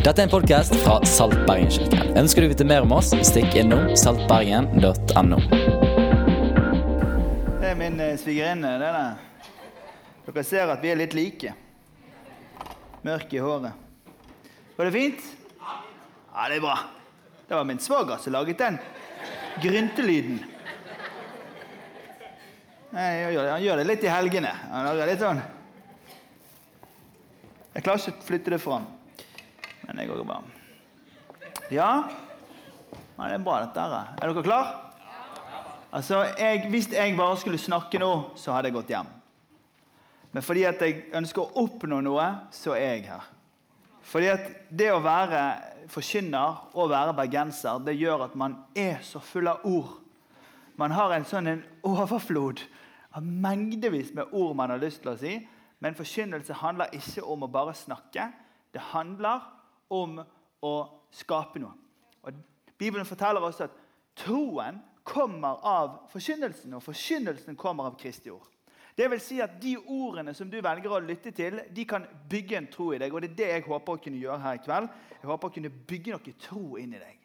Dette er en podkast fra Salt Bergen-kirken. Ønsker du å vite mer om oss, stikk innom saltbergen.no. Det er min eh, svigerinne. det der. Dere ser at vi er litt like. Mørke i håret. Var det fint? Ja, det er bra. Det var min svoger som laget den gryntelyden. Han gjør det litt i helgene. Han lager litt sånn Jeg klarer ikke å flytte det fram. Men det går bra. Ja, Nei, det er bra, dette her. Er dere klar? Altså, jeg, Hvis jeg bare skulle snakke nå, så hadde jeg gått hjem. Men fordi at jeg ønsker å oppnå noe, så er jeg her. Fordi at det å være forkynner og være bergenser, det gjør at man er så full av ord. Man har en sånn en overflod av mengdevis med ord man har lyst til å si. Men forkynnelse handler ikke om å bare snakke. Det handler om å skape noe. Og Bibelen forteller oss at troen kommer av forkynnelsen, og forkynnelsen kommer av Kristi ord. Det vil si at De ordene som du velger å lytte til, de kan bygge en tro i deg. og Det er det jeg håper å kunne gjøre her i kveld. Jeg håper å kunne bygge noe tro inn i deg.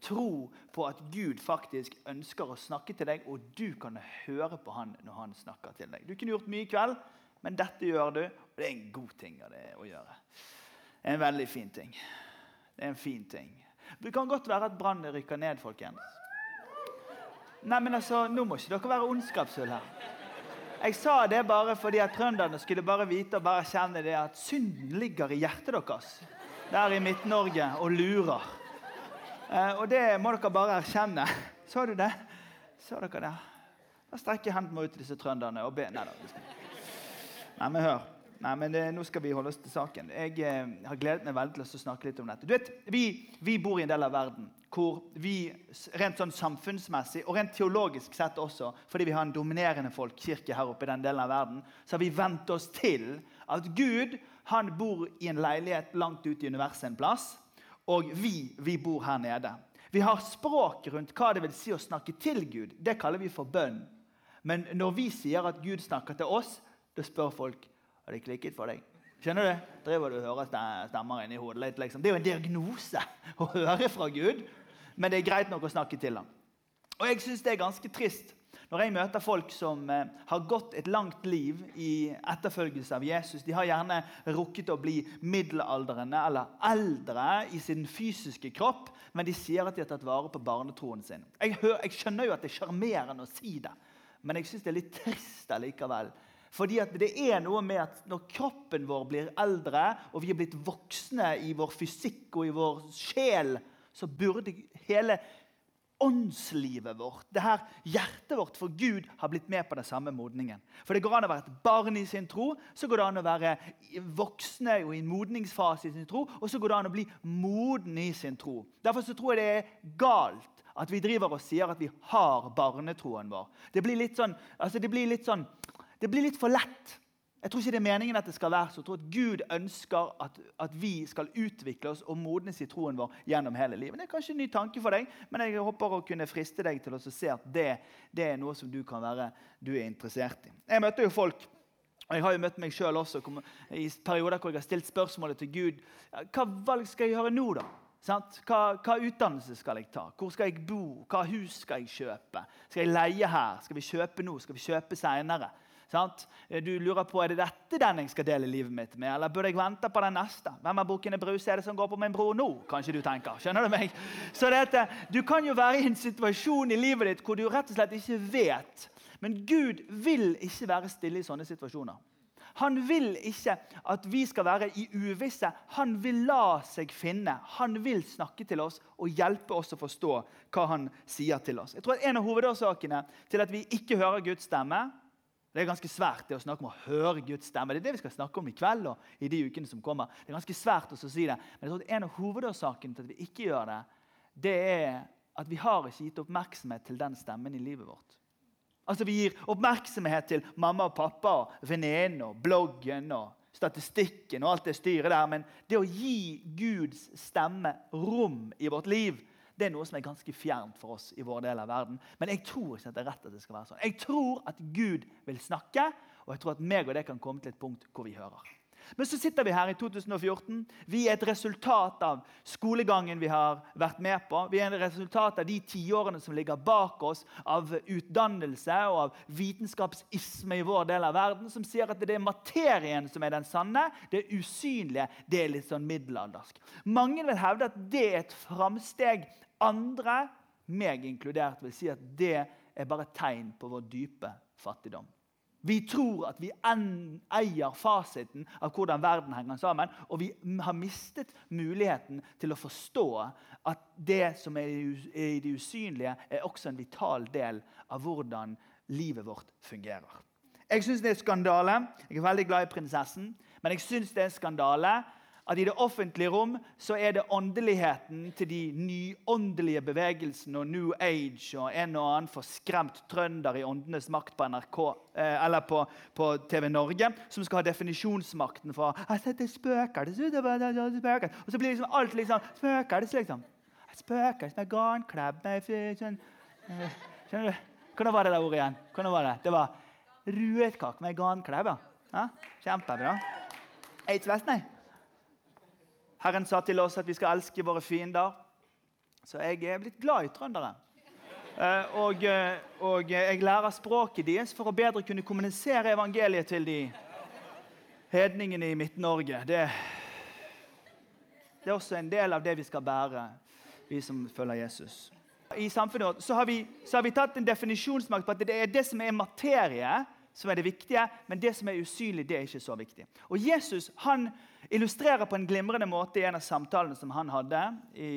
Tro på at Gud faktisk ønsker å snakke til deg, og du kan høre på han når han snakker til deg. Du kunne gjort mye i kveld, men dette gjør du, og det er en god ting å gjøre. Er en veldig fin ting. Det er en fin ting. Det kan godt være at brannen rykker ned, folkens. Nei, men altså, Nå må ikke dere være ondskapsfulle her. Jeg sa det bare fordi at trønderne skulle bare vite og bare kjenne det at synden ligger i hjertet deres. Der i Midt-Norge og lurer. Eh, og det må dere bare erkjenne. Så du det? Så dere det? Da strekker jeg hendene ut til disse trønderne og ber. Nei, men hør. Nei, men det, Nå skal vi holde oss til saken. Jeg eh, har gledet meg veldig til å snakke litt om dette. Du vet, vi, vi bor i en del av verden hvor vi rent sånn samfunnsmessig og rent teologisk sett også, fordi vi har en dominerende folkekirke her oppe i den delen av verden, så har vi vent oss til at Gud han bor i en leilighet langt ute i universet en plass, og vi, vi bor her nede. Vi har språk rundt hva det vil si å snakke til Gud. Det kaller vi for bønn. Men når vi sier at Gud snakker til oss, da spør folk har det klikket for deg. Skjønner du? Driver du og hører stemmer inni hodet litt? Liksom. Det er jo en diagnose å høre fra Gud, men det er greit nok å snakke til ham. Og jeg syns det er ganske trist når jeg møter folk som eh, har gått et langt liv i etterfølgelse av Jesus. De har gjerne rukket å bli middelaldrende eller eldre i sin fysiske kropp, men de sier at de har tatt vare på barnetroen sin. Jeg, hører, jeg skjønner jo at det er sjarmerende å si det, men jeg syns det er litt trist allikevel. Fordi det er noe med at Når kroppen vår blir eldre, og vi er blitt voksne i vår fysikk og i vår sjel, så burde hele åndslivet vårt, det her hjertet vårt for Gud, har blitt med på den samme modningen. For Det går an å være et barn i sin tro, så går det an å være voksne og i en modningsfase i sin tro, og så går det an å bli moden i sin tro. Derfor så tror jeg det er galt at vi driver og sier at vi har barnetroen vår. Det blir litt sånn, altså det blir litt sånn, det blir litt for lett. Jeg tror ikke det er meningen at det skal være så. Jeg tror at Gud ønsker at, at vi skal utvikle oss og modnes i troen vår gjennom hele livet. Det er kanskje en ny tanke for deg, men jeg håper å kunne friste deg til å se at det, det er noe som du kan være du er interessert i. Jeg møter jo folk og Jeg har jo møtt meg sjøl også i perioder hvor jeg har stilt spørsmålet til Gud hva valg skal jeg gjøre nå. da? Hva, hva utdannelse skal jeg ta? Hvor skal jeg bo? Hva hus skal jeg kjøpe? Skal jeg leie her? Skal vi kjøpe nå? Skal vi kjøpe seinere? Sant? Du lurer på er det dette den jeg skal dele livet mitt med, eller burde jeg vente på den neste? Hvem av Bukkene Brus er det som går på min bro nå? kanskje du tenker. Skjønner Du meg? Så dette, du kan jo være i en situasjon i livet ditt hvor du rett og slett ikke vet. Men Gud vil ikke være stille i sånne situasjoner. Han vil ikke at vi skal være i uvisse. Han vil la seg finne. Han vil snakke til oss og hjelpe oss å forstå hva han sier til oss. Jeg tror at En av hovedårsakene til at vi ikke hører Guds stemme Det er ganske svært det å snakke om å høre Guds stemme. Det er det vi skal snakke om i kveld og i de ukene som kommer. Det er ganske svært å si det, men jeg tror at en av hovedårsakene til at vi ikke gjør det, det er at vi har ikke gitt oppmerksomhet til den stemmen i livet vårt. Altså Vi gir oppmerksomhet til mamma og pappa, og venninnen og bloggen og statistikken og alt det styret der. Men det å gi Guds stemme rom i vårt liv, det er noe som er ganske fjernt for oss i vår del av verden. Men jeg tror ikke at det er rett at det skal være sånn. Jeg tror at Gud vil snakke, og jeg tror at meg og det kan komme til et punkt hvor vi hører. Men så sitter vi her i 2014. Vi er et resultat av skolegangen vi har vært med på. Vi er et resultat av de tiårene som ligger bak oss, av utdannelse og av vitenskapsisme i vår del av verden, som sier at det er materien som er den sanne. Det usynlige det er litt sånn middelaldersk. Mange vil hevde at det er et framsteg. Andre, meg inkludert, vil si at det er bare tegn på vår dype fattigdom. Vi tror at vi eier fasiten av hvordan verden henger sammen. Og vi har mistet muligheten til å forstå at det som er i det usynlige, er også en vital del av hvordan livet vårt fungerer. Jeg syns det er skandale. Jeg er veldig glad i prinsessen. Men jeg syns det er skandale at i det offentlige rom så er det åndeligheten til de nyåndelige bevegelsene og New Age og en og annen forskremt trønder i Åndenes makt på NRK eh, eller på, på, TV Norge som skal ha definisjonsmakten for jeg det spøker, det spøker. Og så blir liksom alt liksom spøker det liksom. Spøker med garnklebb sånn, eh, Skjønner du? Hvordan var det der ordet igjen? Hvordan var Det Det var ruetkake med garnklebb. Ja? Kjempebra. Eids Vestnei. Herren sa til oss at vi skal elske våre fiender. Så jeg er blitt glad i trøndere. Eh, og, eh, og jeg lærer språket deres for å bedre kunne kommunisere evangeliet til de hedningene i Midt-Norge. Det, det, er også en del av det vi skal bære, vi som følger Jesus. I samfunnet vårt så har, vi, så har vi tatt en definisjonsmakt på at det er det som er materie, som er det viktige, men det som er usynlig, det er ikke så viktig. Og Jesus han illustrerer på en glimrende måte i en av samtalene som han hadde i,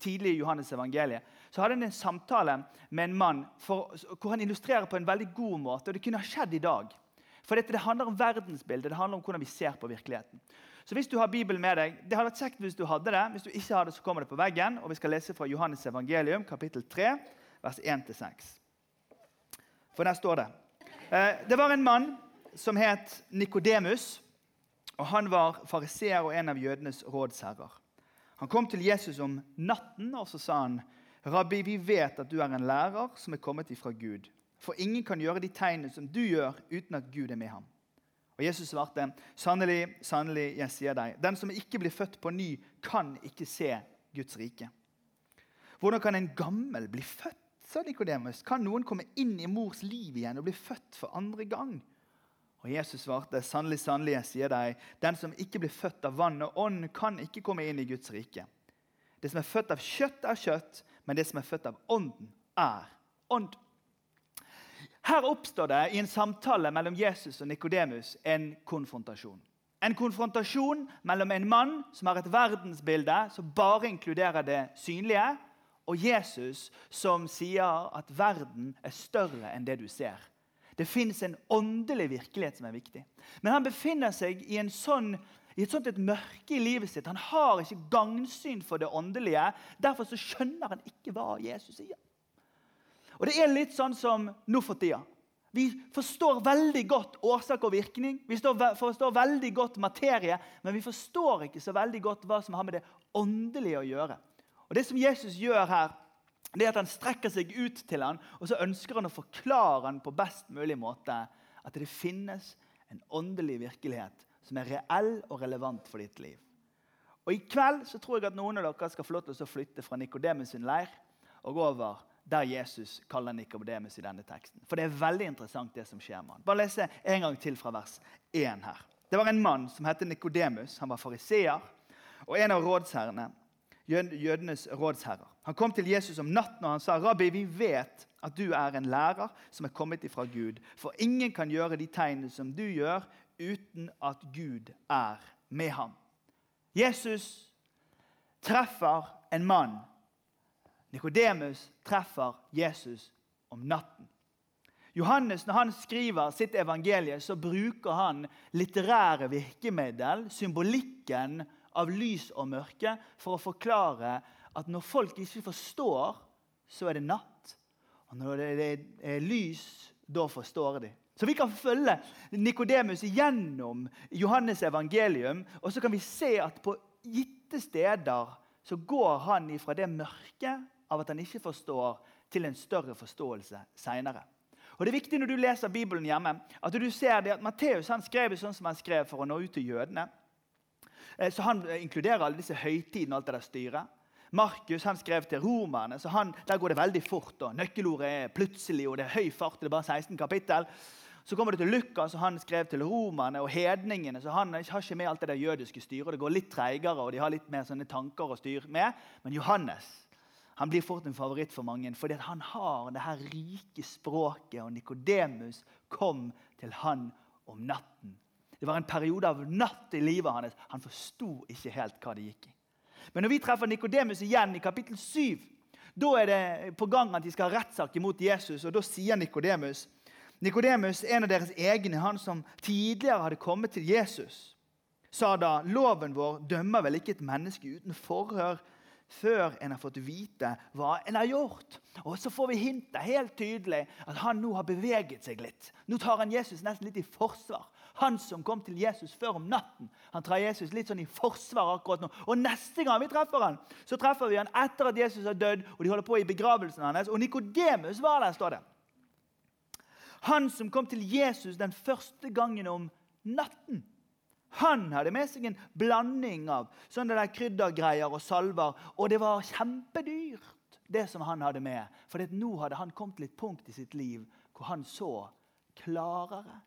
tidlig i Johannes evangeliet. Så hadde han en samtale med en mann for, hvor han illustrerer på en veldig god måte. og Det kunne ha skjedd i dag. For dette, Det handler om verdensbildet, det handler om hvordan vi ser på virkeligheten. Så hvis du har Bibelen med deg, Det hadde vært kjekt hvis du hadde det. Hvis du ikke har det, så kommer det på veggen. og Vi skal lese fra Johannes evangelium, kapittel 3, vers 1-6. For der står det det var en mann som het Nikodemus. og Han var fariseer og en av jødenes rådsherrer. Han kom til Jesus om natten og så sa han, 'Rabbi, vi vet at du er en lærer som er kommet ifra Gud.' 'For ingen kan gjøre de tegnene som du gjør, uten at Gud er med ham.' Og Jesus svarte, 'Sannelig, sannelig, jeg sier deg, den som ikke blir født på ny, kan ikke se Guds rike.' Hvordan kan en gammel bli født? Sa Nikodemus, kan noen komme inn i mors liv igjen og bli født for andre gang? Og Jesus svarte, sannelig, sannelig, jeg sier deg, den som ikke blir født av vann og ånd, kan ikke komme inn i Guds rike. Det som er født av kjøtt, er kjøtt, men det som er født av ånden, er ånd. Her oppstår det i en samtale mellom Jesus og Nikodemus en konfrontasjon. En konfrontasjon mellom en mann som har et verdensbilde som bare inkluderer det synlige, og Jesus som sier at verden er større enn det du ser. Det fins en åndelig virkelighet som er viktig. Men han befinner seg i, sånn, i et sånt et mørke i livet sitt. Han har ikke gangsyn for det åndelige. Derfor så skjønner han ikke hva Jesus sier. Og Det er litt sånn som nå for tida. Vi forstår veldig godt årsak og virkning. Vi forstår veldig godt materie, men vi forstår ikke så veldig godt hva som har med det åndelige å gjøre. Og Det som Jesus gjør her, det er at han strekker seg ut til ham, og så ønsker han å forklare ham på best mulig måte at det finnes en åndelig virkelighet som er reell og relevant for ditt liv. Og I kveld så tror jeg at noen av dere skal få lov til å flytte fra Nikodemus sin leir og over der Jesus kaller Nikodemus i denne teksten. For det er veldig interessant, det som skjer med han. Bare lese en gang til fra vers 1 her. Det var en mann som het Nikodemus. Han var fariseer og en av rådsherrene jødenes rådsherrer. Han kom til Jesus om natten og han sa, 'Rabbi, vi vet at du er en lærer som er kommet ifra Gud.' 'For ingen kan gjøre de tegnene som du gjør, uten at Gud er med ham.' Jesus treffer en mann. Nikodemus treffer Jesus om natten. Johannes, Når han skriver sitt evangelie, så bruker han litterære virkemiddel, symbolikken av lys og mørke for å forklare at når folk ikke forstår, så er det natt. Og når det er lys, da forstår de. Så vi kan følge Nikodemus gjennom Johannes evangelium, og så kan vi se at på gitte steder så går han ifra det mørket av at han ikke forstår, til en større forståelse seinere. Og det er viktig når du leser Bibelen hjemme, at du ser det at Matteus han skrev sånn som han skrev for å nå ut til jødene. Eh, så Han inkluderer alle disse høytidene og alt det der styret. Markus han skrev til romerne, så han, der går det veldig fort. og Nøkkelordet er plutselig, og det er høy fart. det er bare 16 kapittel. Så kommer det til Lukas, og han skrev til romerne og hedningene. så Han har ikke med alt det der jødiske styret. Det går litt treigere, og de har litt mer sånne tanker å styre med. Men Johannes han blir fort en favoritt for mange, fordi han har det her rike språket. Og Nikodemus kom til han om natten. Det var en periode av natt i livet hans. Han forsto ikke helt hva det gikk i. Men når vi treffer Nikodemus igjen i kapittel 7, da er det på gang at de skal ha rettssak imot Jesus. og Da sier Nikodemus Nikodemus, en av deres egne, han som tidligere hadde kommet til Jesus, sa da loven vår dømmer vel ikke et menneske uten forhør før en har fått vite hva en har gjort. Og Så får vi hintet helt tydelig at han nå har beveget seg litt. Nå tar han Jesus nesten litt i forsvar. Han som kom til Jesus før om natten, han tar Jesus litt sånn i forsvar akkurat nå. Og Neste gang vi treffer han, så treffer vi han etter at Jesus har dødd, og de holder på i begravelsen hans. Og Nikodemus var der, står det. Han som kom til Jesus den første gangen om natten. Han hadde med seg en blanding av sånne der kryddergreier og salver. Og det var kjempedyrt, det som han hadde med. For nå hadde han kommet til et punkt i sitt liv hvor han så klarere.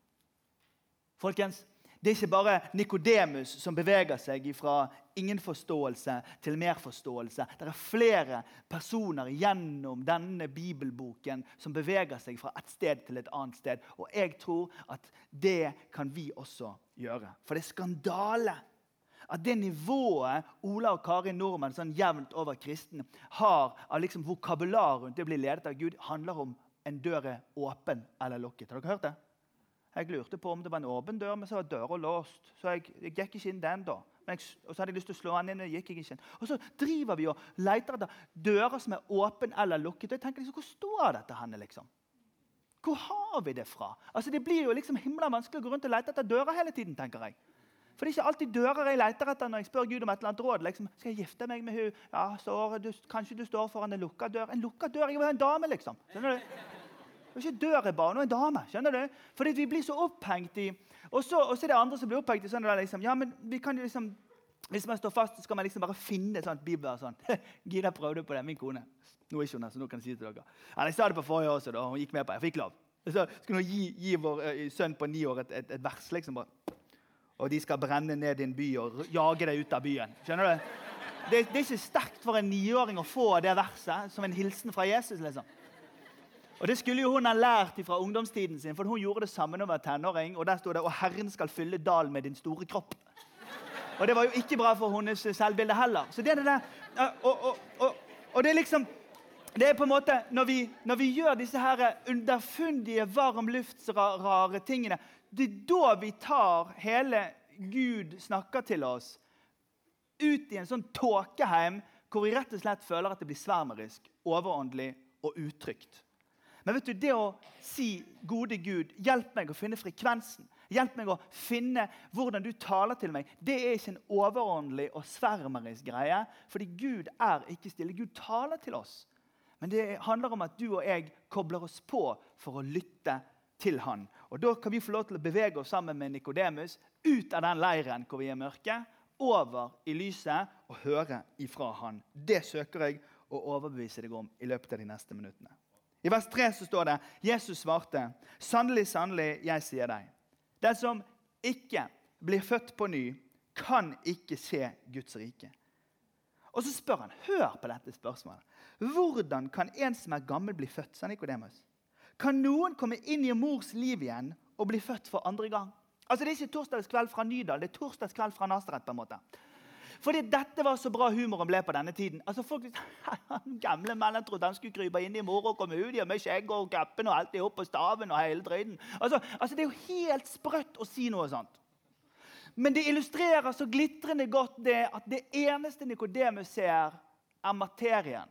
Folkens, det er ikke bare Nikodemus som beveger seg fra ingen forståelse til mer forståelse. Det er flere personer gjennom denne bibelboken som beveger seg fra et sted til et annet sted. Og jeg tror at det kan vi også gjøre. For det er skandale at det nivået Ola og Kari Nordmann sånn jevnt over kristne har av liksom vokabular rundt det å bli ledet av Gud, handler om en dør er åpen eller lukket. Har dere hørt det? Jeg lurte på om det var en åpen dør, men så var døra låst. Så jeg, jeg, gikk ikke inn den. da. Jeg, og så hadde jeg lyst til å slå den inn, gikk jeg ikke inn. Og så driver vi og leter etter dører som er åpne eller lukket. Og jeg tenker liksom, Hvor står dette henne, liksom? Hvor har vi det fra? Altså, Det blir jo liksom himla vanskelig å gå rundt og lete etter dører hele tiden. tenker jeg. For det er ikke alltid dører jeg leter etter når jeg spør Gud om et eller annet råd. Liksom, skal jeg gifte meg med hun? Ja, så, du, Kanskje du står foran en lukka dør? En lukka dør? Jeg vil ha en dame, liksom. Skjønner du? Er ikke dør jeg bare, nå er en dame. skjønner du? Fordi vi blir så opphengt i Og så, og er det andre som blir opphengt i sånn liksom, ja, men vi kan jo liksom, Hvis man står fast, så skal man liksom bare finne et sånt bibel. sånn. Gina prøvde på det, min kone. Nå er ikke hun her, så nå kan jeg si det til dere. Eller, jeg sa det på forrige år også, da, hun gikk med på det. Jeg fikk lov. Så skulle hun gi, gi vår uh, sønn på ni år et, et, et vers. liksom bare. Og de skal brenne ned din by og jage deg ut av byen. Skjønner du? Det, det er ikke sterkt for en niåring å få det verset som en hilsen fra Jesus. liksom. Og Det skulle jo hun ha lært fra ungdomstiden sin, for hun gjorde det samme når hun var tenåring. Og Der sto det 'Og Herren skal fylle dalen med din store kropp'. Og Det var jo ikke bra for hennes selvbilde heller. Så det er det der, og, og, og, og det er liksom det er på en måte, Når vi, når vi gjør disse her underfundige, varmluftsrare tingene, det er da vi tar hele Gud snakker til oss, ut i en sånn tåkeheim hvor vi rett og slett føler at det blir svermerisk, overåndelig og utrygt. Men vet du, det å si 'Gode Gud, hjelp meg å finne frekvensen', hjelp meg å finne hvordan du taler til meg, det er ikke en overåndelig og svermerisk greie. Fordi Gud er ikke stille. Gud taler til oss. Men det handler om at du og jeg kobler oss på for å lytte til han. Og Da kan vi få lov til å bevege oss sammen med Nikodemus ut av den leiren hvor vi er mørke, over i lyset og høre ifra han. Det søker jeg å overbevise deg om i løpet av de neste minuttene. I vers 3 så står det Jesus svarte, 'Sannelig, sannelig, jeg sier deg:" Den som ikke blir født på ny, kan ikke se Guds rike. Og så spør han, hør på dette spørsmålet. Hvordan kan en som er gammel, bli født? sa Nikodemus. Kan noen komme inn i mors liv igjen og bli født for andre gang? Altså Det er ikke torsdagskveld fra Nydal, det er torsdagskveld fra Nasaret. Fordi dette var så bra humoren ble på denne tiden. Altså folk, Gamle mannen trodde han skulle krype inn i mor og komme ut igjen med skjegg og kappen og alt det opp staven. og hele drøyden. Altså, altså, Det er jo helt sprøtt å si noe sånt. Men det illustrerer så glitrende godt det at det eneste Nikodemus ser, er materien.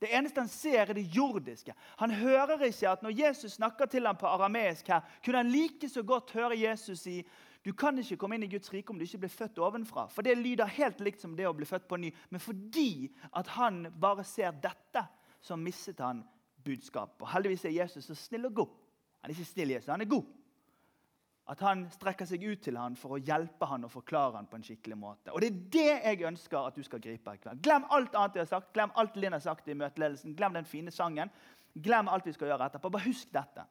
Det eneste han ser, er det jordiske. Han hører ikke at når Jesus snakker til ham på arameisk, her, kunne han like så godt høre Jesus si du kan ikke komme inn i Guds rike om du ikke blir født ovenfra. For det lyder helt likt som det å bli født på ny. Men fordi at han bare ser dette, så mistet han budskap. Og Heldigvis er Jesus så snill og god Han er ikke snill, Jesus. Han er god. At han strekker seg ut til han for å hjelpe han og forklare han på en skikkelig måte. Og Det er det jeg ønsker at du skal gripe kveld. Glem alt annet jeg har sagt, glem alt Linn har sagt i møteledelsen, glem den fine sangen. Glem alt vi skal gjøre etterpå. Bare husk dette.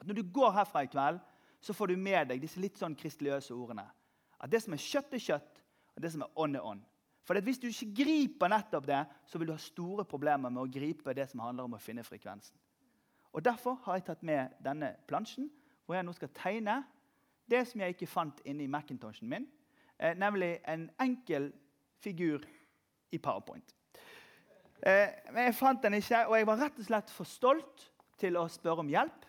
At Når du går herfra i kveld, så får du med deg disse litt sånn kristeligøse ordene. At det som er kjøtt, er kjøtt, og det som er ånd, er ånd. For Hvis du ikke griper nettopp det, så vil du ha store problemer med å gripe det som handler om å finne frekvensen. Og Derfor har jeg tatt med denne plansjen, hvor jeg nå skal tegne det som jeg ikke fant inni Macintoshen min, eh, nemlig en enkel figur i Powerpoint. Eh, men jeg fant den ikke, og jeg var rett og slett for stolt til å spørre om hjelp.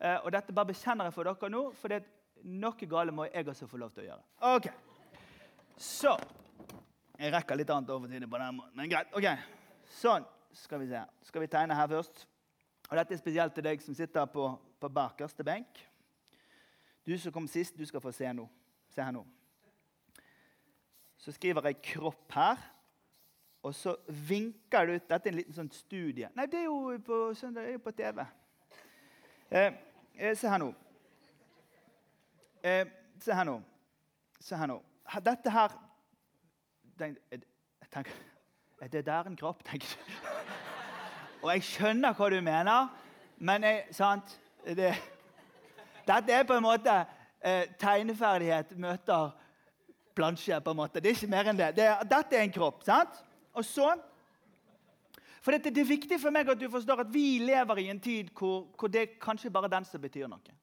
Eh, og dette bare bekjenner jeg for dere nå, for det er noe gale må jeg også få lov til å gjøre. Ok, Så Jeg rekker litt annet over til det på den måten, men greit. ok. Sånn. Skal vi se. Skal vi tegne her først? Og Dette er spesielt til deg som sitter på, på bakerste benk. Du som kom sist, du skal få se nå. Se her nå. Så skriver jeg 'kropp' her. Og så vinker du ut Dette er en liten sånn studie. Nei, det er jo på søndag, det er jo på TV. Eh, eh, se her nå. Eh, se her nå. Se her nå. Dette her den, jeg tenker, Er det der en kropp, tenker jeg. Og jeg skjønner hva du mener, men jeg, sant det, Dette er på en måte eh, tegneferdighet møter plansje. på en måte. Det er ikke mer enn det. det dette er en kropp. sant? Og så For det, er viktig for meg at du forstår at vi lever i en tid hvor, hvor det kanskje bare den som betyr noe.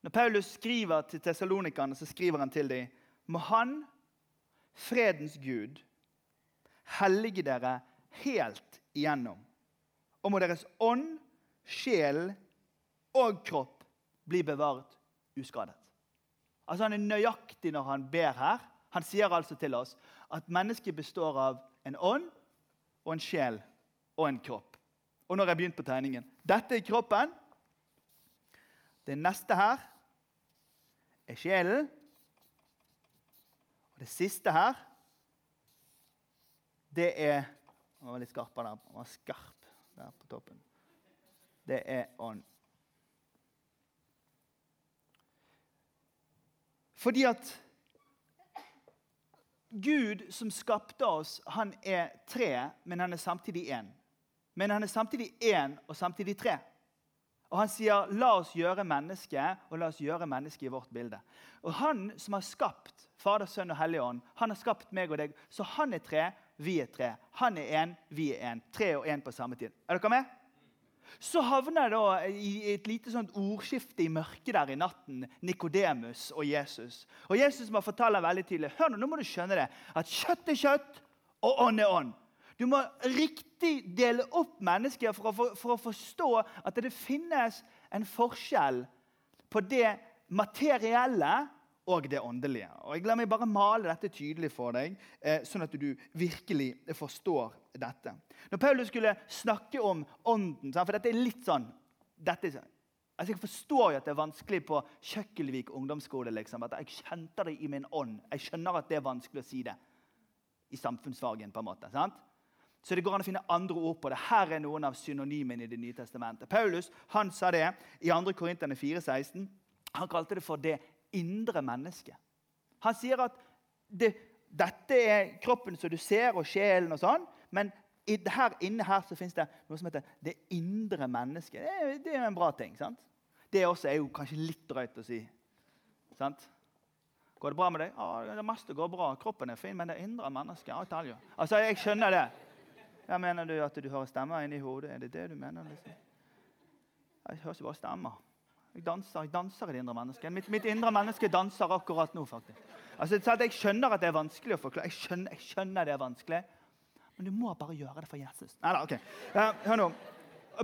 Når Paulus skriver til tessalonikerne, så skriver han til dem Må Han, fredens Gud, hellige dere helt igjennom. Og må deres ånd, sjel og kropp bli bevart uskadet. Altså Han er nøyaktig når han ber her. Han sier altså til oss at mennesket består av en ånd og en sjel og en kropp. Og nå har jeg begynt på tegningen. Dette er kroppen. Det neste her er sjelen. Og det siste her, det er Den var litt skarp der. Var skarp der på toppen. Det er ånd. Fordi at Gud som skapte oss, han er tre, men han er samtidig én. Men han er samtidig én og samtidig tre. Og Han sier 'la oss gjøre mennesket', og 'la oss gjøre mennesket i vårt bilde'. Og Han som har skapt Fader, Sønn og Hellig Ånd, han har skapt meg og deg. Så han er tre, vi er tre. Han er én, vi er én. Tre og én på samme tid. Er dere med? Så havner jeg da i et lite sånt ordskifte i mørket der i natten. Nikodemus og Jesus. Og Jesus må fortelle veldig tydelig Hør nå, nå må du skjønne det, at kjøtt er kjøtt, og ånd er ånd. Du må riktig dele opp mennesker for å, for, for å forstå at det finnes en forskjell på det materielle og det åndelige. Og jeg La meg bare male dette tydelig for deg, eh, sånn at du virkelig forstår dette. Når Paulus skulle snakke om ånden For dette er litt sånn dette, altså Jeg forstår jo at det er vanskelig på Kjøkkelvik ungdomsskole. Liksom, at Jeg kjente det i min ånd. Jeg skjønner at det er vanskelig å si det i samfunnsfagen. på en måte, sant? Så det går an å finne andre ord på det. Her er noen av synonymene i Det nye testamentet. Paulus han sa det i 2. Korinterne 4,16. Han kalte det for det indre mennesket. Han sier at det, dette er kroppen som du ser, og sjelen og sånn. Men her inne her så fins det noe som heter det indre mennesket. Det er, det er en bra ting. sant? Det også er jo kanskje litt drøyt å si. sant? Går det bra med deg? Ja, det meste går bra. Kroppen er fin, men det indre mennesket Altså, Jeg skjønner det. Ja, Mener du at du hører stemmer inni hodet? Er det det du mener? Liksom? Jeg hører ikke bare stemmer. Jeg danser, jeg danser i det indre mennesket. Mitt, mitt, indre menneske danser akkurat nå. faktisk. Altså, jeg skjønner at det er vanskelig å forklare. Jeg skjønner, jeg skjønner det er vanskelig. Men du må bare gjøre det for Jesus. Nei da, ok. Hør nå.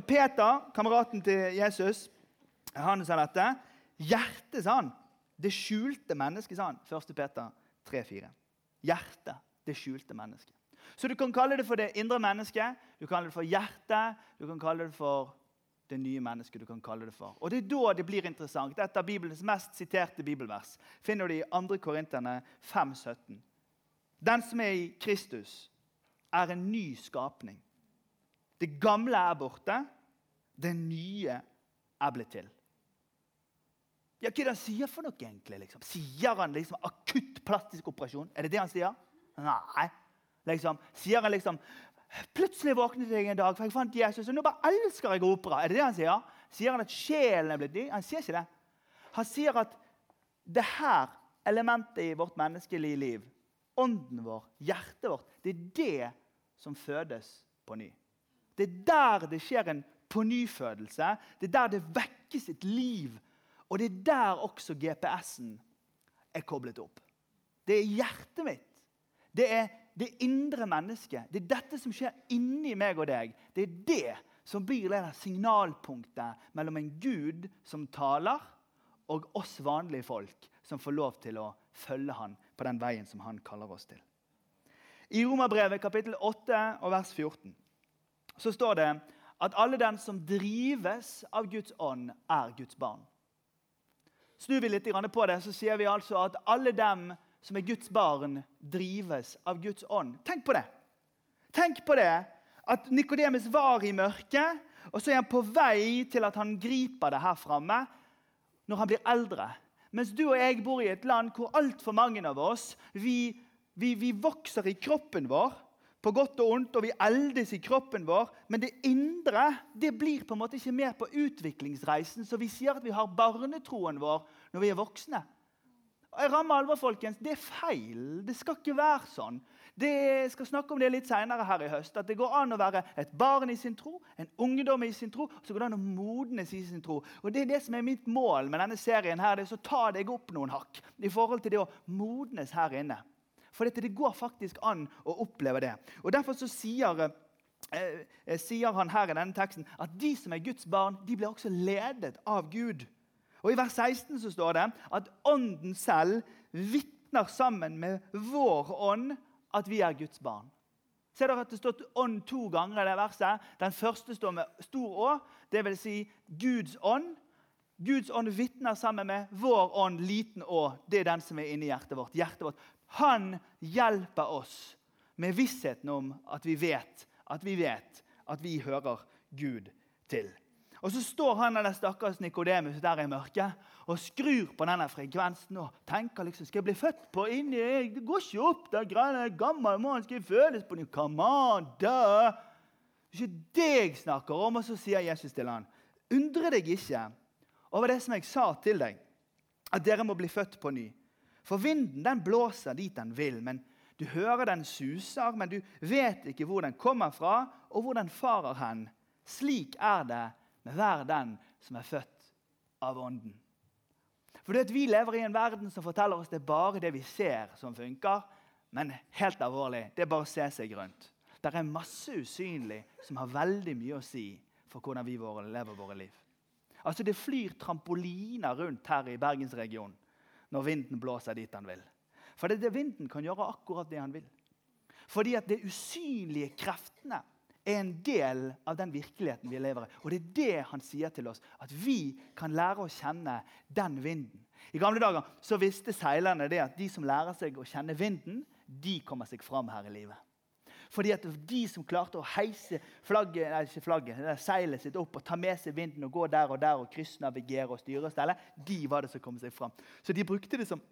Peter, kameraten til Jesus, han sa dette. Hjertet, sa han. Det skjulte mennesket, sa han. 1. Peter 3-4. Hjertet, det skjulte mennesket. Så du kan kalle det for det indre mennesket, du kan kalle det for hjertet, du kan kalle det for det nye mennesket du kan kalle det for. Og Det er da det blir interessant. Et av Bibelens mest siterte bibelvers finner du i 2. Korinterne 5,17. Den som er i Kristus, er en ny skapning. Det gamle er borte. det nye er blitt til. Ja, Hva er det han sier for noe, egentlig? Liksom? Sier han liksom akutt plastisk operasjon? Er det det han sier? Nei. Liksom, sier han liksom Plutselig våknet jeg en dag, for jeg fant Jesus, og nå bare elsker jeg opera. Er det det han sier? Sier han at sjelen er blitt ny? Han sier ikke det. Han sier at det her elementet i vårt menneskelige liv, ånden vår, hjertet vårt, det er det som fødes på ny. Det er der det skjer en pånyfødelse. Det er der det vekkes et liv. Og det er der også GPS-en er koblet opp. Det er hjertet mitt. Det er det indre mennesket. Det er dette som skjer inni meg og deg. Det er det som blir det signalpunktet mellom en Gud som taler, og oss vanlige folk som får lov til å følge han på den veien som han kaller oss til. I Romerbrevet kapittel 8 og vers 14 så står det at alle den som drives av Guds ånd, er Guds barn. Snur vi litt på det, så sier vi altså at alle dem som er Guds barn, drives av Guds ånd. Tenk på det. Tenk på det at Nikodemus var i mørket, og så er han på vei til at han griper det her framme når han blir eldre. Mens du og jeg bor i et land hvor altfor mange av oss vi, vi, vi vokser i kroppen vår på godt og ondt, og vi eldes i kroppen vår. Men det indre det blir på en måte ikke mer på utviklingsreisen. Så vi sier at vi har barnetroen vår når vi er voksne. Jeg rammer alvor, folkens. Det er feil. Det skal ikke være sånn. Det, jeg skal snakke om det litt senere her i høst. At det går an å være et barn i sin tro, en ungdom i sin tro, og så går det an å modnes i sin tro. Og Det er det som er mitt mål med denne serien. her, det er å ta deg opp noen hakk i forhold til det å modnes her inne. For det går faktisk an å oppleve det. Og Derfor så sier, eh, eh, sier han her i denne teksten at de som er Guds barn, de blir også ledet av Gud. Og I vers 16 så står det at Ånden selv vitner sammen med vår ånd at vi er Guds barn. Ser dere at Det står ånd to ganger i det verset. Den første står med stor Å, dvs. Si Guds ånd. Guds ånd vitner sammen med vår ånd, liten Å. Det er den som er inni hjertet vårt. hjertet vårt. Han hjelper oss med vissheten om at vi vet at vi vet at vi hører Gud til. Og så står han der stakkars Nikodemus der i mørket og skrur på denne frekvensen og tenker liksom Skal jeg bli født på inni Det går ikke opp, det greiene gammel mann skal jeg føles på ny? Come on, da! Det er ikke det jeg snakker om. Og så sier Jesus til han, Undre deg ikke over det som jeg sa til deg, at dere må bli født på ny. For vinden den blåser dit den vil, men du hører den suser, men du vet ikke hvor den kommer fra, og hvor den farer hen. Slik er det med hver den som er født av Ånden. For det at Vi lever i en verden som forteller oss det er bare det vi ser, som funker. Men helt alvorlig, det er bare å se seg rundt. Det er masse usynlig som har veldig mye å si for hvordan vi lever våre liv. Altså Det flyr trampoliner rundt her i bergensregionen når vinden blåser dit han vil. For det, det vinden kan gjøre akkurat det han vil. Fordi at det usynlige kreftene er en del av den virkeligheten vi lever i. Og det er det han sier til oss, at vi kan lære å kjenne den vinden. I gamle dager så visste seilerne det at de som lærer seg å kjenne vinden, de kommer seg fram her i livet. Fordi at de som klarte å heise flagget, nei, ikke flagget, seilet sitt opp og ta med seg vinden og gå der og der og kryssnavigere og styre og stelle, de var det som kom seg fram. Så de brukte det som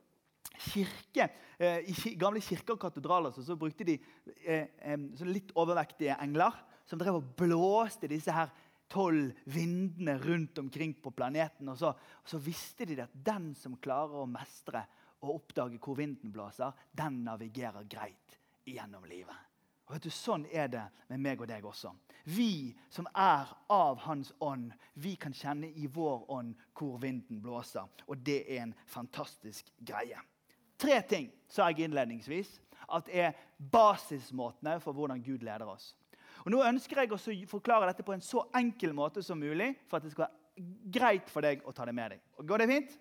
kirke. Eh, I gamle kirker og katedraler så, brukte de eh, litt overvektige engler som drev og blåste disse her tolv vindene rundt omkring på planeten. Og så, og så visste de at den som klarer å mestre og oppdage hvor vinden blåser, den navigerer greit gjennom livet. Og vet du, Sånn er det med meg og deg også. Vi som er av Hans ånd, vi kan kjenne i vår ånd hvor vinden blåser. Og det er en fantastisk greie. Tre ting sa jeg innledningsvis at er basismåtene for hvordan Gud leder oss. Og Nå ønsker jeg å forklare dette på en så enkel måte som mulig for at det skal være greit for deg å ta det med deg. Går det fint?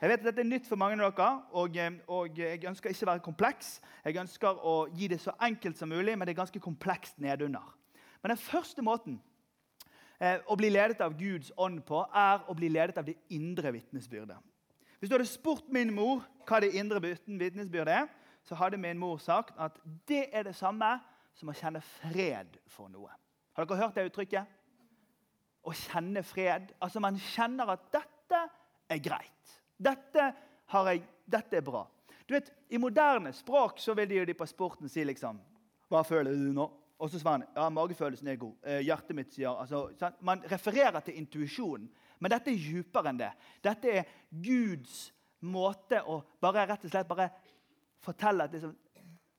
Jeg vet at Dette er nytt for mange av dere, og, eh, og jeg ønsker ikke å være kompleks. Jeg ønsker å gi det så enkelt som mulig, men det er ganske komplekst nedunder. Men den første måten eh, å bli ledet av Guds ånd på, er å bli ledet av det indre vitnesbyrdet. Hvis du hadde spurt min mor hva det indre vitnesbyrd er, så hadde min mor sagt at det er det samme som å kjenne fred for noe. Har dere hørt det uttrykket? å kjenne fred. Altså Man kjenner at 'dette er greit'. Dette, jeg, dette er bra. Du vet, I moderne språk så vil de jo de på sporten si liksom 'Hva føler du nå?' Og så svarer han ja, magefølelsen er god. Eh, hjertet mitt sier altså. Man refererer til intuisjonen. Men dette er djupere enn det. Dette er Guds måte å bare rett og slett bare fortelle at liksom,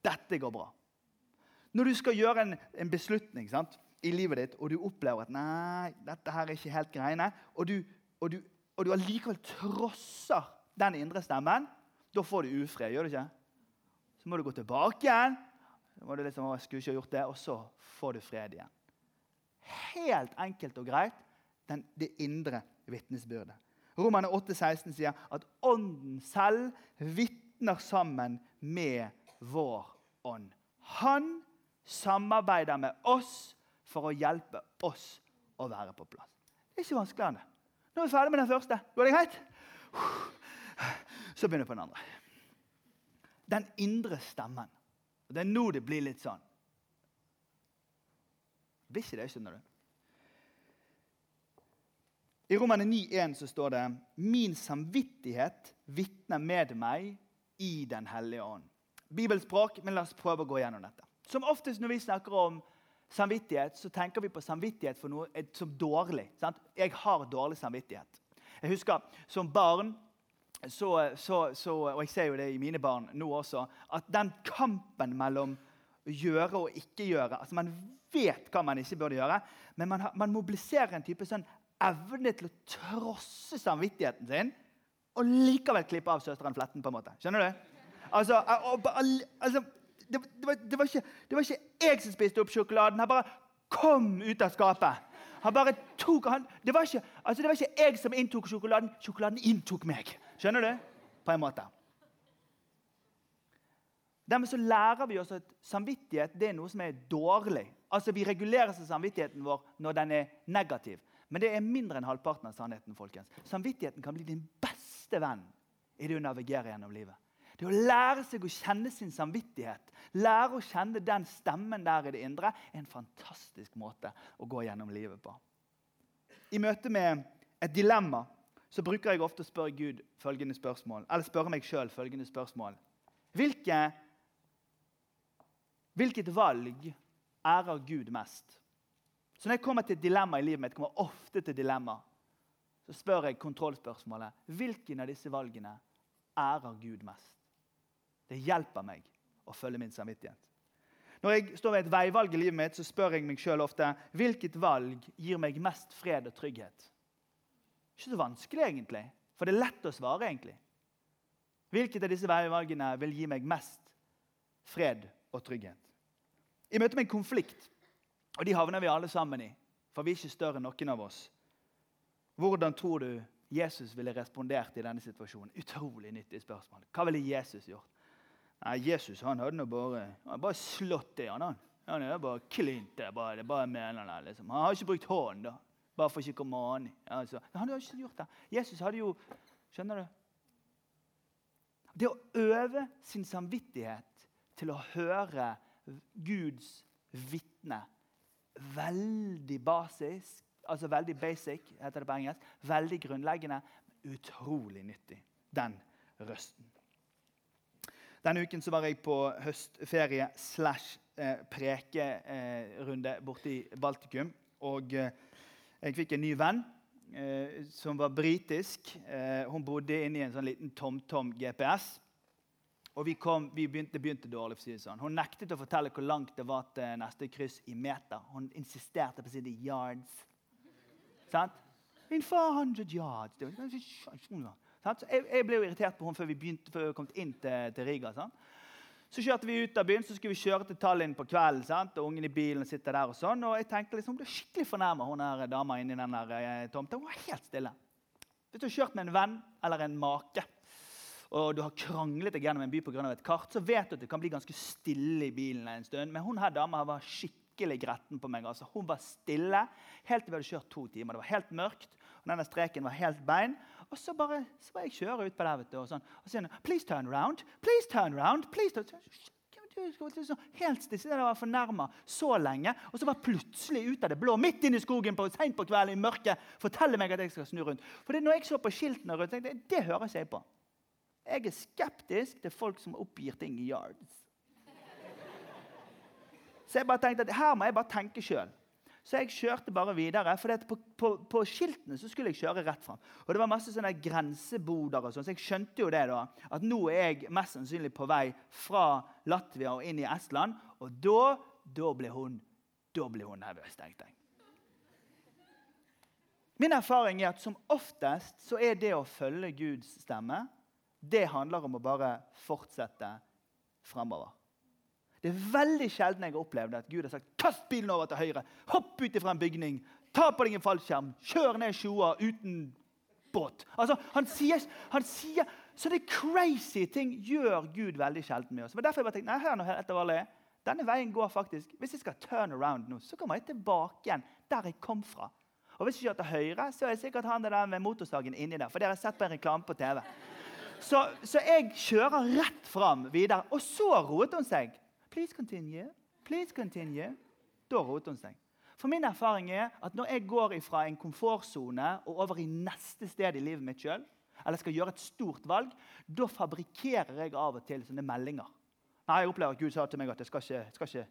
dette går bra. Når du skal gjøre en, en beslutning sant, i livet ditt, og du opplever at nei, dette her er ikke helt greiene, og du, og du, og du allikevel trosser den indre stemmen, da får du ufred. gjør du ikke? Så må du gå tilbake igjen, så må du liksom, skulle ikke ha gjort det, og så får du fred igjen. Helt enkelt og greit den, det indre vitnesbyrdet. Romerne 8,16 sier at Ånden selv vitner sammen med vår ånd. Han samarbeider med oss for å hjelpe oss å være på plass. Det er ikke vanskeligere enn det. Nå er vi ferdig med den første. Går det greit? Så begynner vi på den andre. Den indre stemmen. Det er nå det blir litt sånn. Blir ikke det, skjønner du. I Romane 9,1 så står det Min samvittighet vitner med meg i Den hellige ånd. Bibelspråk, men la oss prøve å gå gjennom dette. Som oftest når vi snakker om samvittighet, så tenker vi på samvittighet for noe som dårlig. Sant? Jeg har dårlig samvittighet. Jeg husker som barn så, så, så, og jeg ser jo det i mine barn nå også, at den kampen mellom gjøre og ikke gjøre altså Man vet hva man ikke burde gjøre, men man, man mobiliserer en type sånn evne til å trosse samvittigheten sin og likevel klippe av søsteren Fletten. på en måte. Skjønner du? Altså, altså det, det, var, det, var ikke, det, var, ikke, jeg som spiste opp sjokoladen. Han bare kom ut av skapet. Han bare tok, han, var ikke, altså det var ikke jeg som inntok sjokoladen. Sjokoladen inntok meg. Skjønner du? På en måte. Dermed så lærer vi oss at samvittighet det er noe som er dårlig. Altså Vi regulerer seg samvittigheten vår når den er negativ. Men det er mindre enn halvparten av sannheten. folkens. Samvittigheten kan bli din beste venn i det å navigere gjennom livet. Det å lære seg å kjenne sin samvittighet, lære å kjenne den stemmen der i det indre, er en fantastisk måte å gå gjennom livet på. I møte med et dilemma så bruker jeg ofte å spørre Gud følgende spørsmål, eller spørre meg sjøl følgende spørsmål. Hvilke, hvilket valg ærer Gud mest? Så når jeg kommer til et dilemma i livet mitt, kommer ofte til dilemma, så spør jeg kontrollspørsmålet hvilken av disse valgene ærer Gud mest? Det hjelper meg å følge min samvittighet. Når jeg står ved et veivalg i livet mitt, så spør jeg meg sjøl ofte hvilket valg gir meg mest fred og trygghet. Ikke så vanskelig, egentlig, for det er lett å svare. egentlig. Hvilket av disse veivalgene vil gi meg mest fred og trygghet? I møte med en konflikt, og de havner vi alle sammen i, for vi er ikke større enn noen av oss. Hvordan tror du Jesus ville respondert i denne situasjonen? Utrolig nyttig spørsmål. Hva ville Jesus gjort? Nei, Jesus han hadde nå bare, han bare slått det. Han, han. han er bare klint det. Bare, det bare mener det, liksom. Han har ikke brukt hånden, da. Bare for ikke å komme an. Altså. Han hadde ikke gjort det. Jesus hadde jo Skjønner du? Det å øve sin samvittighet til å høre Guds vitne Veldig basisk, altså veldig basic, heter det på engelsk. Veldig grunnleggende, utrolig nyttig. Den røsten. Denne uken så var jeg på høstferie slash eh, prekerunde eh, borte i Baltikum. Og eh, jeg fikk en ny venn som var britisk. Hun bodde inne i en sånn liten TomTom-GPS. Og vi, kom, vi begynte, begynte, dårlig. for å si det sånn. Hun nektet å fortelle hvor langt det var til neste kryss i meter. Hun insisterte på å si det yards. Sant? In 400 yards. Så jeg, jeg, ble jo irritert på henne før vi, begynte, før vi kom inn til, til Riga. Sant? Så kjørte vi ut av byen, så skulle vi kjøre til Tallinn på kvelden. Og Ungen i bilen sitter der og sånn, og jeg tenkte liksom, Hun ble skikkelig fornærma, hun der dama inni den der eh, tomta. Hun var helt stille. Hvis du har kjørt med en venn eller en make, og du har kranglet deg gjennom en by pga. et kart, så vet du at det kan bli ganske stille i bilen en stund. Men hun her dama var skikkelig gretten på meg. altså. Hun var stille helt til vi hadde kjørt to timer. Det var helt mørkt, og denne streken var helt bein. Og så bare så bare jeg kjøre ut på der, vet du, og sånn. Og så sier hun 'Please turn around'. please turn around, please turn. det sånn helt stille, jeg var fornærma så lenge. Og så bare plutselig ut av det blå, midt inne i skogen på, sent på kvelden i mørket, forteller meg at jeg skal snu rundt. For det, når jeg så på skiltene rundt, tenkte jeg, det hører jeg på. Jeg er skeptisk til folk som oppgir ting i yards. Så jeg bare tenkte at her må jeg bare tenke sjøl. Så jeg kjørte bare videre. For på, på, på, skiltene så skulle jeg kjøre rett fram. Og det var masse sånne grenseboder, og sånn, så jeg skjønte jo det da, at nå er jeg mest sannsynlig på vei fra Latvia og inn i Estland. Og da, da ble hun, da ble hun nervøs, tenkte jeg. Min erfaring er at som oftest så er det å følge Guds stemme det handler om å bare fortsette fremover. Det er veldig sjelden jeg har opplevd at Gud har sagt 'kast bilen over til høyre', 'hopp ut fra en bygning', 'ta på deg en fallskjerm', 'kjør ned Sjoa uten båt'. Altså, han sier, han sier Sånne crazy ting gjør Gud veldig sjelden med oss. Men derfor jeg bare tenkte, nei, hør nå etter alle, Denne veien går faktisk Hvis jeg skal turn around nå, så kommer jeg tilbake igjen der jeg kom fra. Og Hvis jeg kjører til høyre, så er jeg sikkert han der med motorsagen inni der. For dere har sett på en reklame på TV. Så, så jeg kjører rett fram videre. Og så roet hun seg. Please continue. Please continue. Da roet hun seg. For min erfaring er at når jeg går fra en komfortsone og over i neste sted i livet mitt sjøl, eller skal gjøre et stort valg, da fabrikkerer jeg av og til sånne meldinger. Nei, Jeg opplever at Gud sa til meg at jeg skal ikke, skal ikke,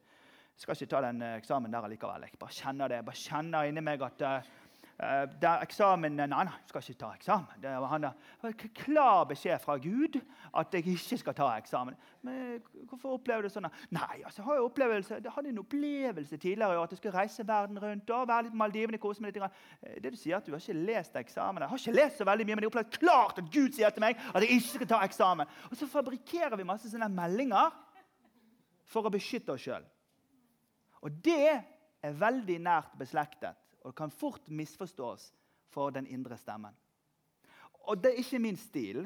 skal ikke ta den eh, eksamen der allikevel. Jeg bare kjenner det. Jeg bare kjenner inni meg at Uh, der eksamen Nei, han skal ikke ta eksamen. Det var han klar beskjed fra Gud at jeg ikke skal ta eksamen. Men hvorfor opplever du sånn? Nei, altså, jeg har jo opplevelse, jeg hadde en opplevelse tidligere at jeg skulle reise verden rundt og være litt Maldivene, kose meg litt. Eh, det du sier at du har ikke lest eksamen. Jeg har ikke lest så veldig mye, men jeg har opplevd klart at Gud sier til meg at jeg ikke skal ta eksamen. Og så fabrikkerer vi masse sånne meldinger for å beskytte oss sjøl. Og det er veldig nært beslektet og det kan fort misforstås for den indre stemmen. Og Det er ikke min stil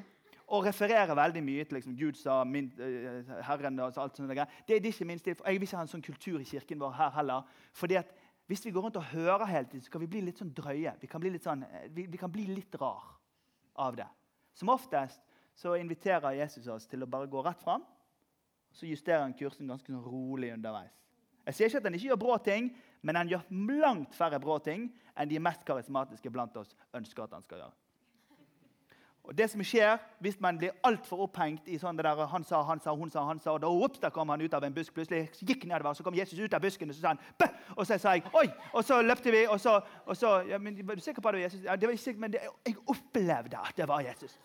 å referere veldig mye til liksom, Gud sa, min, uh, Herren og alt sånt. Det, er ikke min stil. for Jeg vil ikke ha en sånn kultur i kirken vår her heller. fordi at Hvis vi går rundt og hører hele tiden, så kan vi bli litt sånn drøye. Vi kan bli litt, sånn, eh, vi, vi kan bli litt rar av det. Som oftest så inviterer Jesus oss til å bare gå rett fram. Så justerer han kursen ganske sånn rolig underveis. Jeg sier ikke at han ikke gjør brå ting, men han gjør langt færre brå ting enn de mest karismatiske blant oss ønsker at han skal gjøre. Og det som skjer Hvis man blir altfor opphengt i sånn det der, han sa, han sa, hun sa, han sa, og da, ups, der kom han ut av en busk, plutselig gikk nedover, så kom Jesus ut av busken, og så sa han Bæ! Og så sa jeg oi! Og så løpte vi, og så, og så ja, men, Er du sikker på at det var Jesus? Ja, det var ikke sikkert, men det, jeg opplevde at det var Jesus.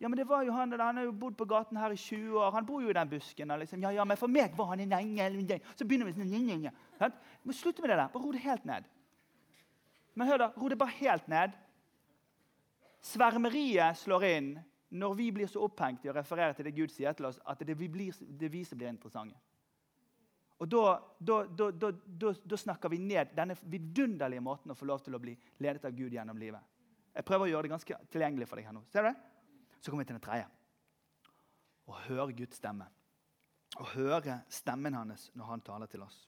Ja, men det var jo Han han har jo bodd på gaten her i 20 år. Han bor jo i den busken. Liksom. Ja, ja, men for meg var han en engel. Så begynner vi sånn ja. må Slutt med det der. Bare ro det helt ned. Men hør da, ro det bare helt ned. Svermeriet slår inn når vi blir så opphengt i å referere til det Gud sier til oss, at det, vi, blir, det vi som blir interessante. Og da, da, da, da, snakker vi ned denne vidunderlige måten å få lov til å bli ledet av Gud gjennom livet. Jeg prøver å gjøre det ganske tilgjengelig for deg her nå. Ser du det? Så kommer vi til den tredje. Å høre Guds stemme. Å høre stemmen hans når han taler til oss.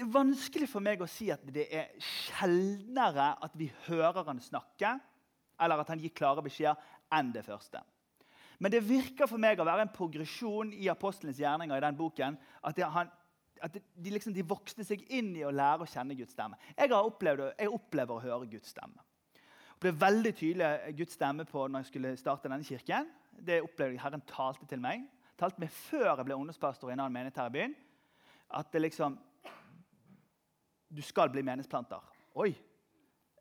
Det er vanskelig for meg å si at det er sjeldnere at vi hører han snakke, eller at han gir klare beskjeder, enn det første. Men det virker for meg å være en progresjon i apostelens gjerninger. i den boken, At, det, han, at de, liksom, de, vokste seg inn i å lære å kjenne Guds stemme. Jeg, opplevd, jeg opplever å høre Guds stemme. Det ble veldig tydelig Guds stemme på når jeg skulle starte denne kirken. Det opplevde jeg Herren talte til meg. Talte meg før jeg ble ungdomspastor i en annen menighet her i byen. At det liksom Du skal bli menighetsplanter. Oi!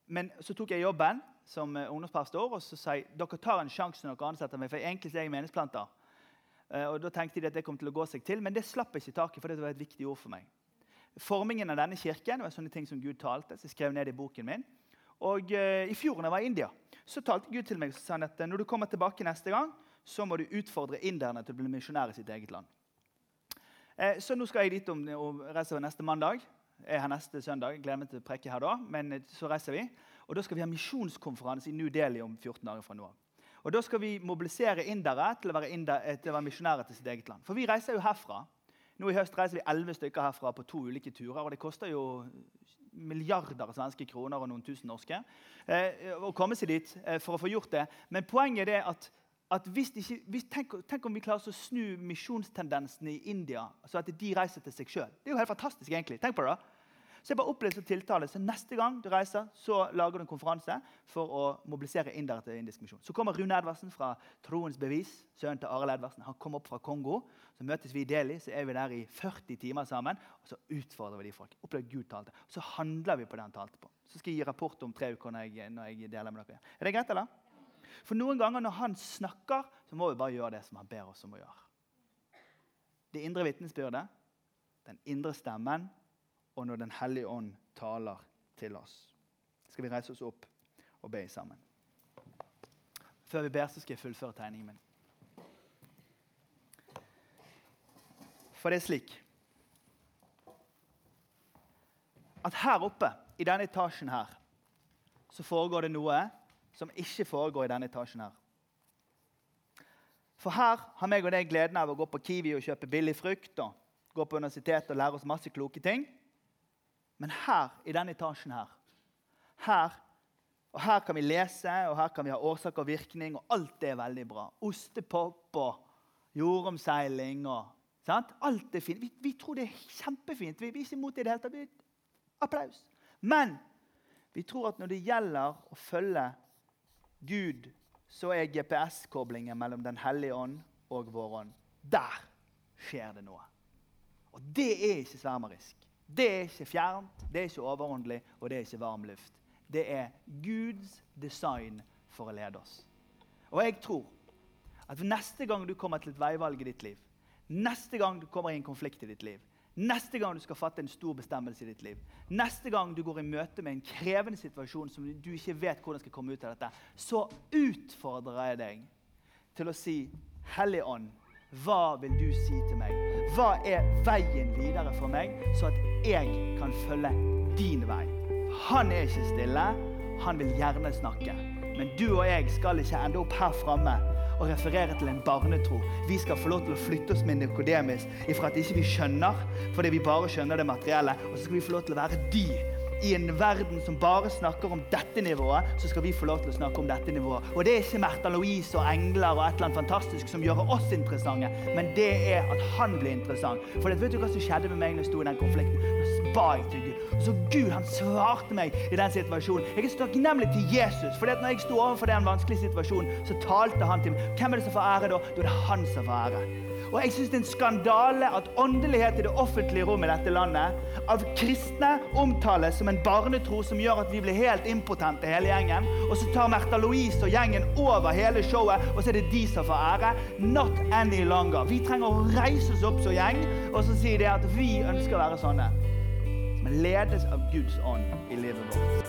Men så tok jeg jobben som ungdomspastor og så sa jeg, dere tar en sjanse når dere ansetter meg. for egentlig er jeg menighetsplanter. Eh, og Da tenkte de at det kom til å gå seg til, men det slapp jeg ikke tak i. for det var et viktig ord for meg. Formingen av denne kirken var sånne ting som Gud talte. så jeg skrev ned i boken min. Og uh, I fjor når jeg var i India, så talte Gud til meg og sa han at eh, når du kommer tilbake neste gang, så må du utfordre inderne til å bli misjonær i sitt eget land. Så nå skal jeg dit om, og reise neste mandag. Er her neste søndag. Jeg gleder meg til å preke her da. Men så reiser vi. Og da skal vi ha misjonskonferanse i New Delhi om 14 dager fra nå av. Og Da skal vi mobilisere indere til å være, inder, eh, til å være misjonærer til sitt eget land. For vi reiser jo herfra. Nå I høst reiser vi elleve stykker herfra på to ulike turer. og Det koster jo milliarder av svenske kroner og noen tusen norske eh, å komme seg dit eh, for å få gjort det. Men poenget er at at hvis ikke, hvis, tenk, tenk, om vi klarer å snu misjonstendensene i India, så at de reiser til seg sjøl. Det er jo helt fantastisk. egentlig. Tenk på det da. Så jeg bare opplevde tiltale. Så neste gang du reiser, så lager du en konferanse for å mobilisere indere til indisk misjon. Så kommer Rune Edvardsen fra Troens Bevis, sønnen til Arild Edvardsen. Han kommer opp fra Kongo. Så møtes vi i Delhi, så er vi der i 40 timer sammen. Og så utfordrer vi de folk. Opplevde Gud talte. Så handler vi på det han talte på. Så skal jeg gi rapport om tre uker når jeg, når jeg deler med dere. Er det greit, eller? For noen ganger når han snakker, så må vi bare gjøre det som han ber oss om å gjøre. Det indre vitnesbyrdet, den indre stemmen og når Den hellige ånd taler til oss. Skal vi reise oss opp og be sammen? Før vi ber, så skal jeg fullføre tegningen min. For det er slik at her oppe, i denne etasjen her, så foregår det noe som ikke foregår i denne etasjen her. For her har meg og deg gleden av å gå på Kiwi og kjøpe billig frukt og gå på universitetet og lære oss masse kloke ting. Men her, i denne etasjen her, her og Her kan vi lese, og her kan vi ha årsak og virkning, og alt det er veldig bra. Ostepop og jordomseiling og sant? Alt er fint. Vi, vi, tror det er kjempefint. Vi er ikke imot det i det hele tatt. Applaus. Men vi tror at når det gjelder å følge Gud, så er GPS-koblingen mellom Den hellige ånd og vår ånd. Der skjer det noe. Og det er ikke svermerisk. Det er ikke fjernt, det er ikke overåndelig, og det er ikke varm luft. Det er Guds design for å lede oss. Og jeg tror at neste gang du kommer til et veivalg i ditt liv, neste gang du kommer i en konflikt i ditt liv, neste gang du skal fatte en stor bestemmelse i ditt liv, neste gang du går i møte med en krevende situasjon som du ikke vet hvordan skal komme ut av dette, så utfordrer jeg deg til å si Hellig Ånd, hva vil du si til meg? Hva er veien videre for meg, så at jeg kan følge din vei? Han er ikke stille. Han vil gjerne snakke. Men du og jeg skal ikke ende opp her framme og referere til en barnetro. Vi skal få lov til å flytte oss med Nikodemis ifra at ikke vi skjønner, fordi vi bare skjønner det materielle, og så skal vi få lov til å være de i en verden som bare snakker om dette nivået, så skal vi få lov til å snakke om dette nivået. Og det er ikke Märtha Louise og engler og et eller annet fantastisk som gjør oss interessante, men det er at han blir interessant. For vet du hva som skjedde med meg når jeg sto i den konflikten? Nå ba jeg til Gud. Så Gud, han svarte meg i den situasjonen. Jeg er så takknemlig til Jesus, for når jeg sto overfor den vanskelige situasjonen, så talte han til meg. Hvem er det som får ære da? Da er det han som får ære. Og jeg syns det er en skandale at åndelighet i det offentlige rom i dette landet av kristne omtales som en barnetro som gjør at vi blir helt impotente, hele gjengen. Og så tar Märtha Louise og gjengen over hele showet, og så er det de som får ære. Not any longer. Vi trenger å reise oss opp som gjeng og så si det at vi ønsker å være sånne. Men ledes av Guds ånd i livet vårt.